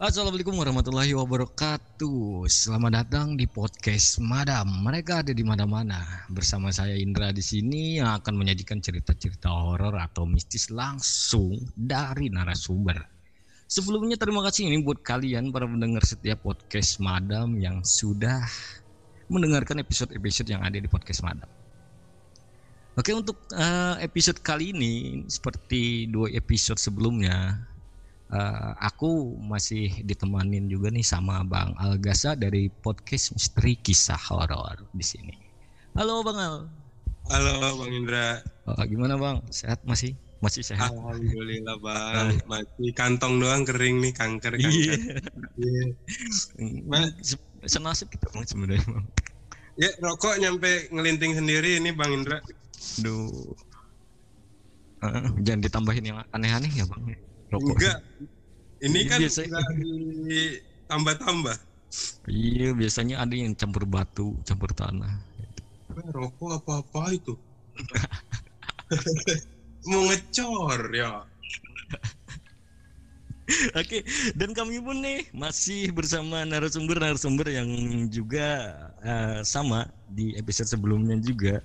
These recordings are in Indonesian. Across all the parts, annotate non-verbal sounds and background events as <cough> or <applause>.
Assalamualaikum warahmatullahi wabarakatuh. Selamat datang di podcast Madam. Mereka ada di mana-mana. Bersama saya Indra di sini yang akan menyajikan cerita-cerita horor atau mistis langsung dari narasumber. Sebelumnya terima kasih ini buat kalian para pendengar setiap podcast Madam yang sudah mendengarkan episode-episode yang ada di podcast Madam. Oke untuk uh, episode kali ini seperti dua episode sebelumnya uh, aku masih ditemanin juga nih sama Bang Algasa dari podcast Misteri Kisah Horor di sini. Halo Bang Al. Halo Bang Indra. Oh, gimana Bang? Sehat masih? Masih sehat? Alhamdulillah Bang. Masih kantong doang kering nih kanker kanker. Iya. Yeah. Senasib kita Bang sebenarnya Bang. Ya rokok nyampe ngelinting sendiri ini Bang Indra. Duh. Uh, jangan ditambahin yang aneh-aneh ya Bang rokok. Enggak. Ini kan biasanya tambah-tambah. Iya, biasanya ada yang campur batu, campur tanah. Rokok apa-apa itu? <laughs> Mau ngecor ya. <laughs> Oke, dan kami pun nih masih bersama narasumber-narasumber yang juga uh, sama di episode sebelumnya juga.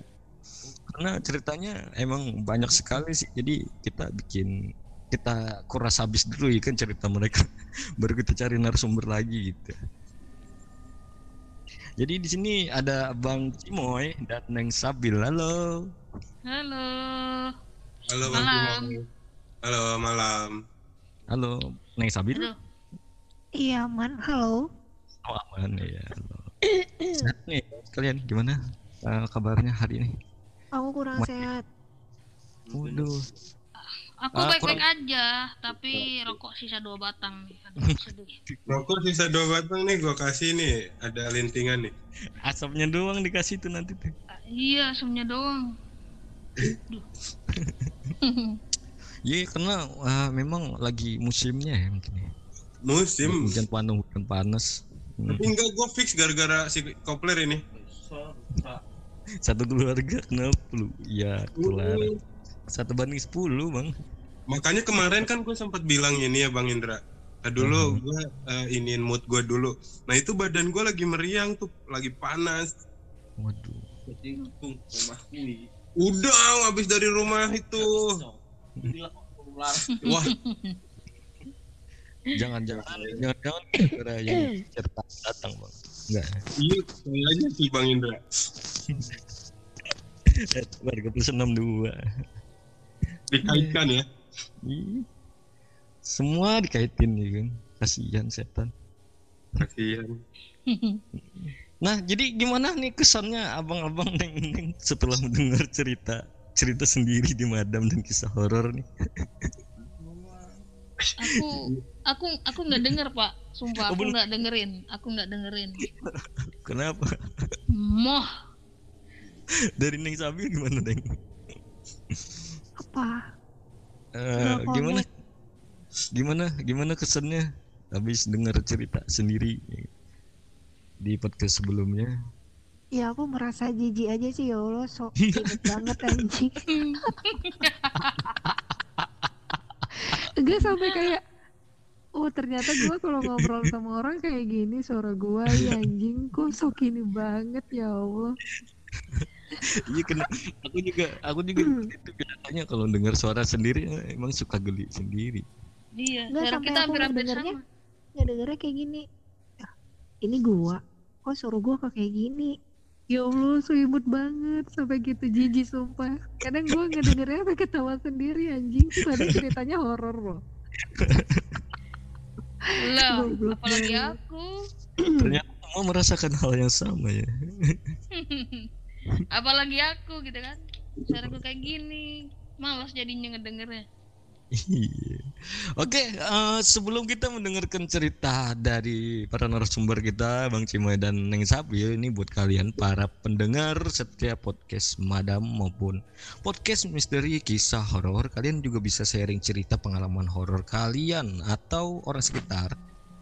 Karena ceritanya emang banyak sekali sih, jadi kita bikin kita kuras habis dulu ya kan cerita mereka. <laughs> Baru kita cari narasumber lagi gitu. Jadi di sini ada Bang Cimoy dan Neng Sabil. Halo. Halo. Halo Bang malam. Cimoy. Halo malam. Halo Neng Sabil? Halo. iya aman. Halo. Oh aman ya halo. Nah, nih kalian. Gimana uh, kabarnya hari ini? Aku kurang Ma sehat. Waduh, Aku ah, baik-baik uh, aja, tapi rokok sisa dua batang nih. <laughs> rokok sisa dua batang nih, gua kasih nih. Ada lintingan nih. Asapnya doang dikasih tuh nanti tuh. Uh, iya, asapnya doang. <laughs> Iya, karena uh, memang lagi musimnya ya mungkin ya. Musim. Hujan panas, hujan panas. Hmm. Tapi enggak, gua fix gara-gara si kopler ini. Satu keluarga kenapa lu? Ya, keluar. Uh satu banding sepuluh bang makanya kemarin kan gue sempat bilang ini ya bang Indra. Nah, dulu hmm. gue uh, iniin mood gue dulu. Nah itu badan gue lagi meriang tuh lagi panas. Waduh. Udah habis dari rumah itu. Wah. Jangan jangan jangan. jangan kira yang cerita datang bang. Enggak. Iya kayaknya sih bang Indra. <laughs> Warga plus enam dua. Dikaitkan ya semua dikaitin ya kan? Kasihan setan. Kasihan. <laughs> Nah jadi gimana nih kesannya abang-abang neng neng setelah mendengar cerita cerita sendiri di madam dan kisah horor nih? Aku aku aku nggak denger pak. Sumpah aku nggak dengerin. Aku nggak dengerin. Kenapa? Moh. Dari neng sabil gimana neng? Apa uh, gimana? Gimana? Gimana kesannya? Habis dengar cerita sendiri di podcast sebelumnya. Ya aku merasa jijik aja sih ya Allah. Sok <laughs> banget anjing. <laughs> Enggak sampai kayak oh ternyata gue kalau ngobrol sama orang kayak gini suara gue ya anjing kok sok ini banget ya Allah iya kena aku juga aku juga hmm. itu biasanya kalau dengar suara sendiri emang suka geli sendiri. Iya nggak sampai kita hampir dengernya nggak dengernya kayak gini. Ah, ini gua? Kok suruh gua kok kayak gini? Ya allah imut banget. Sampai gitu jijik sumpah. Kadang gua nggak dengernya sampai ketawa sendiri anjing. Tadi ceritanya horor loh. Lah apalagi aku? Ternyata semua merasakan hal yang sama ya <laughs> apalagi aku gitu kan. Suaraku kayak gini. Malas jadinya ngedengernya. Iya. Oke, uh, sebelum kita mendengarkan cerita dari para narasumber kita, Bang Cimoy dan Neng Sabil, ini buat kalian para pendengar setiap podcast Madam maupun podcast misteri kisah horor, kalian juga bisa sharing cerita pengalaman horor kalian atau orang sekitar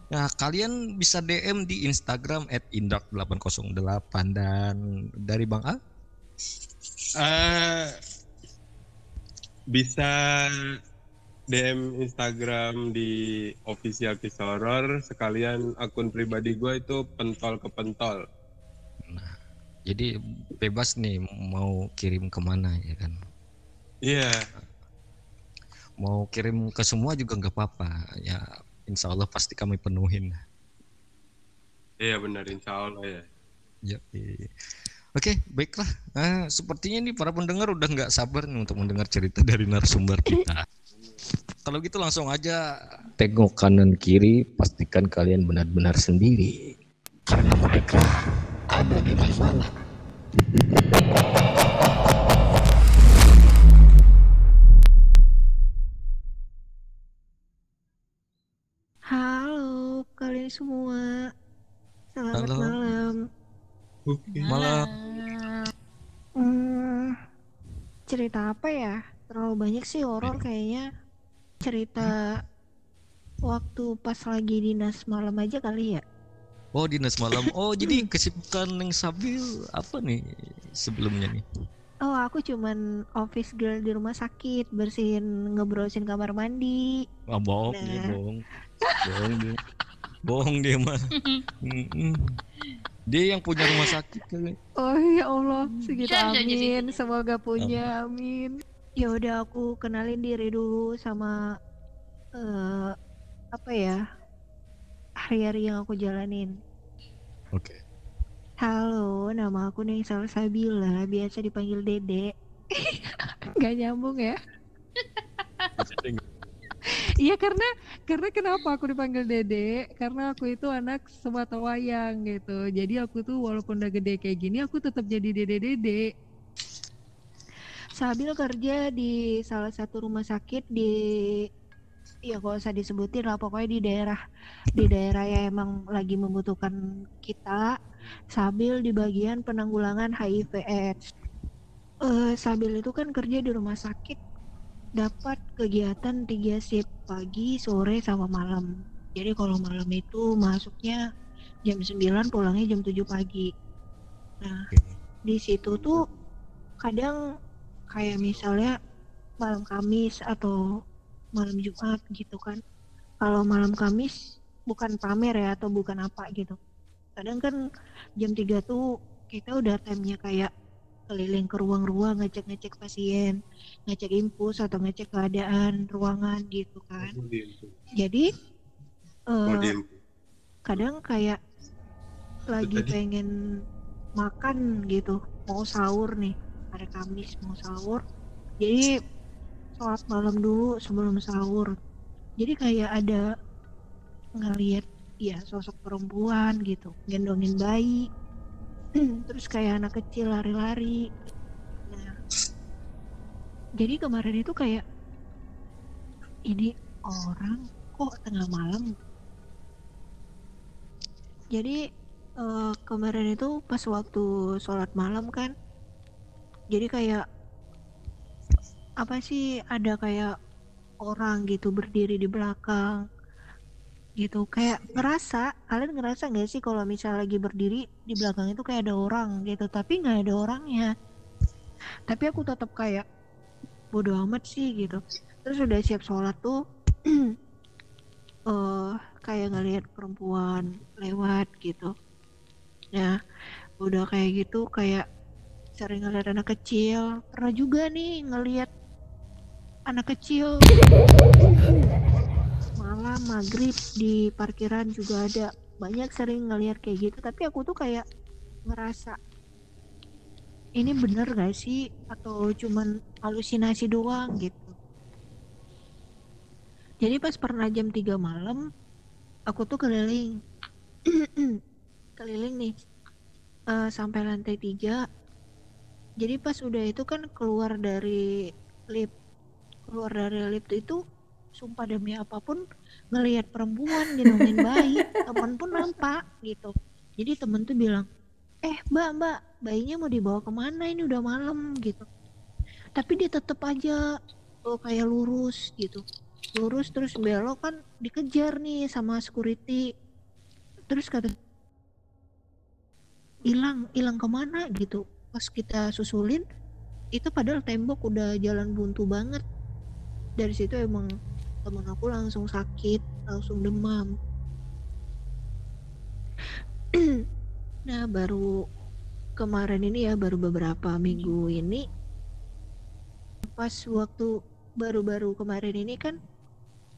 Nah, kalian bisa DM di Instagram @indak808 dan dari Bang A? Uh, bisa DM Instagram di official kisah horror sekalian akun pribadi gue itu pentol ke pentol. Nah, jadi bebas nih mau kirim ke mana ya kan? Iya. Mau kirim ke semua juga nggak apa-apa. Ya, insya Allah pasti kami penuhin. Iya benar, insya Allah ya. Ya, Oke, baiklah. Nah, sepertinya nih para pendengar udah nggak sabar nih untuk mendengar cerita <laughs> dari narasumber kita. Kalau gitu langsung aja tengok kanan kiri, pastikan kalian benar-benar sendiri. Karena mereka ada di masalah. Semua. Selamat Halo. malam. Oke. Malam. Hmm, cerita apa ya? Terlalu banyak sih horor kayaknya. Cerita waktu pas lagi dinas malam aja kali ya. Oh, dinas malam. Oh, jadi kesibukan Neng Sabil apa nih sebelumnya nih? Oh, aku cuman office girl di rumah sakit, bersihin ngebrosin kamar mandi. Ah, bohong Nah. bohong. Bohong. Bohong dia mah. <laughs> Dia yang punya rumah sakit kali. Oh ya Allah, segitu amin. Semoga punya, amin. Ya udah aku kenalin diri dulu sama eh apa ya hari-hari yang aku jalanin. Oke. Halo, nama aku Neng Salsabila, biasa dipanggil Dede. <laughs> Gak nyambung ya? Iya karena karena kenapa aku dipanggil Dede? Karena aku itu anak semata wayang gitu. Jadi aku tuh walaupun udah gede kayak gini, aku tetap jadi Dede-Dede. Sabil kerja di salah satu rumah sakit di ya gak usah disebutin lah pokoknya di daerah di daerah yang emang lagi membutuhkan kita Sabil di bagian penanggulangan HIV AIDS. Eh, Sabil itu kan kerja di rumah sakit dapat kegiatan tiga shift pagi, sore sama malam. Jadi kalau malam itu masuknya jam 9 pulangnya jam 7 pagi. Nah, di situ tuh kadang kayak misalnya malam Kamis atau malam Jumat gitu kan. Kalau malam Kamis bukan pamer ya atau bukan apa gitu. Kadang kan jam 3 tuh kita udah time-nya kayak keliling ke ruang-ruang ngecek-ngecek pasien, ngecek infus atau ngecek keadaan ruangan gitu kan. Oh. Jadi diem. kadang kayak lagi tadi. pengen makan gitu mau sahur nih hari Kamis mau sahur jadi sholat malam dulu sebelum sahur jadi kayak ada ngelihat ya sosok perempuan gitu gendongin bayi terus kayak anak kecil lari-lari. Nah jadi kemarin itu kayak ini orang kok tengah malam? Jadi eh, kemarin itu pas waktu sholat malam kan jadi kayak apa sih ada kayak orang gitu berdiri di belakang gitu. Kayak ngerasa kalian ngerasa nggak sih kalau misalnya lagi berdiri di belakang itu kayak ada orang gitu tapi nggak ada orangnya. Tapi aku tetap kayak bodo amat sih gitu. Terus udah siap sholat tuh <clears throat> eh kayak ngelihat perempuan lewat gitu. Nah udah kayak gitu kayak sering ngeliat anak kecil. Pernah juga nih ngelihat anak kecil malam maghrib di parkiran juga ada. Banyak sering ngelihat kayak gitu tapi aku tuh kayak ngerasa ini bener gak sih? Atau cuman halusinasi doang gitu. Jadi pas pernah jam 3 malam aku tuh keliling <clears throat> keliling nih eh, sampai lantai 3 jadi pas udah itu kan keluar dari lift keluar dari lift itu sumpah demi apa pun ngelihat perempuan gendongin bayi temen pun nampak gitu. Jadi temen tuh bilang eh mbak mbak bayinya mau dibawa ke mana? Ini udah malam gitu. Tapi dia tetep aja oh, kayak lurus gitu. Lurus terus belok kan dikejar nih sama security. Terus kata hilang hilang ke mana? gitu. Pas kita susulin itu padahal tembok udah jalan buntu banget. Dari situ emang temen aku langsung sakit langsung demam. <clears throat> Nah baru kemarin ini ya baru beberapa minggu ini pas waktu baru-baru kemarin ini kan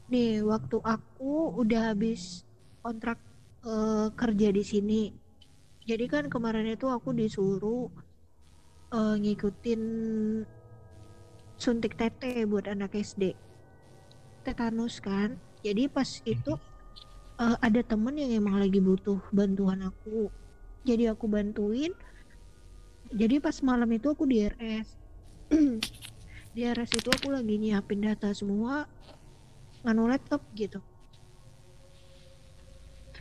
nih waktu aku udah habis kontrak uh, kerja di sini. Jadi kan kemarin itu aku disuruh uh, ngikutin suntik tete buat anak SD tetanus kan? Jadi pas itu uh, ada temen yang emang lagi butuh bantuan aku. Jadi aku bantuin. Jadi pas malam itu aku di RS <clears throat> di RS itu aku lagi nyiapin data semua nganu laptop gitu.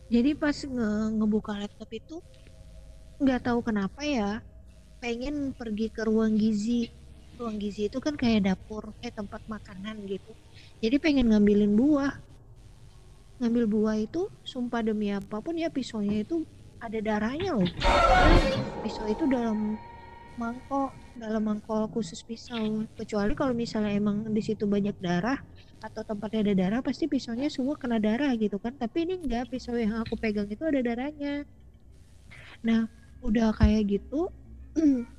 Jadi pas nge ngebuka laptop itu nggak tahu kenapa ya pengen pergi ke ruang gizi ruang gizi itu kan kayak dapur kayak tempat makanan gitu. Jadi pengen ngambilin buah. Ngambil buah itu sumpah demi apa pun ya pisaunya itu ada darahnya loh. Pisau itu dalam mangkok dalam mangkok khusus pisau. Kecuali kalau misalnya emang di situ banyak darah atau tempatnya ada darah pasti pisaunya semua kena darah gitu kan. Tapi ini enggak pisau yang aku pegang itu ada darahnya. Nah udah kayak gitu <clears throat>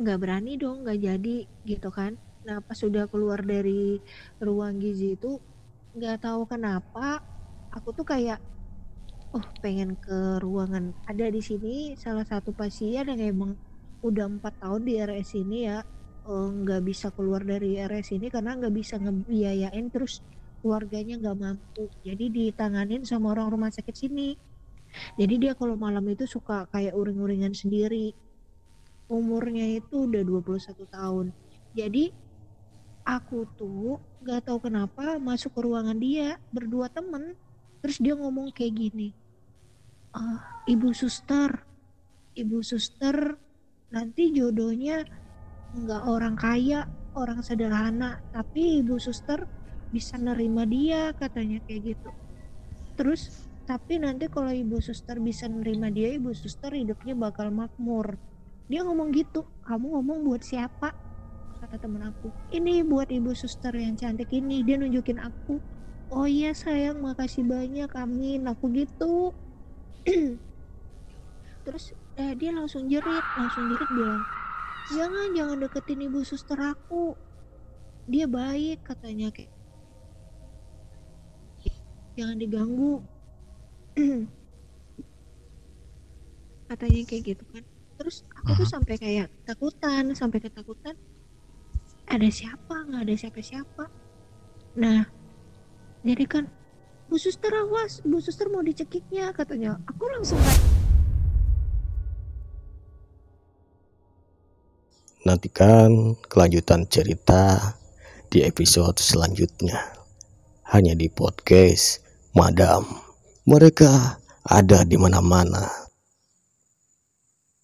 nggak berani dong nggak jadi gitu kan. Nah pas sudah keluar dari ruang gizi itu nggak tahu kenapa aku tuh kayak oh pengen ke ruangan. Ada di sini salah satu pasien yang emang udah empat tahun di RS ini ya eh, nggak bisa keluar dari RS ini karena nggak bisa ngebiayain terus keluarganya nggak mampu. Jadi ditanganin sama orang rumah sakit sini. Jadi dia kalau malam itu suka kayak uring-uringan sendiri umurnya itu udah 21 tahun. Jadi aku tuh nggak tahu kenapa masuk ke ruangan dia berdua temen terus dia ngomong kayak gini uh, ibu suster ibu suster nanti jodohnya nggak orang kaya orang sederhana tapi ibu suster bisa nerima dia katanya kayak gitu. Terus tapi nanti kalau ibu suster bisa nerima dia ibu suster hidupnya bakal makmur dia ngomong gitu kamu ngomong buat siapa? kata temen aku. Ini buat ibu suster yang cantik ini dia nunjukin aku. Oh iya sayang makasih banyak amin aku gitu. <clears throat> Terus eh, dia langsung jerit langsung jerit bilang jangan jangan deketin ibu suster aku. Dia baik katanya kayak jangan diganggu. <clears throat> Katanya kayak gitu kan terus aku tuh sampai kayak takutan sampai ketakutan ada siapa nggak ada siapa-siapa nah jadi kan Bu Suster awas, Bu Suster mau dicekiknya katanya. Aku langsung Nantikan kelanjutan cerita di episode selanjutnya. Hanya di podcast Madam. Mereka ada di mana-mana.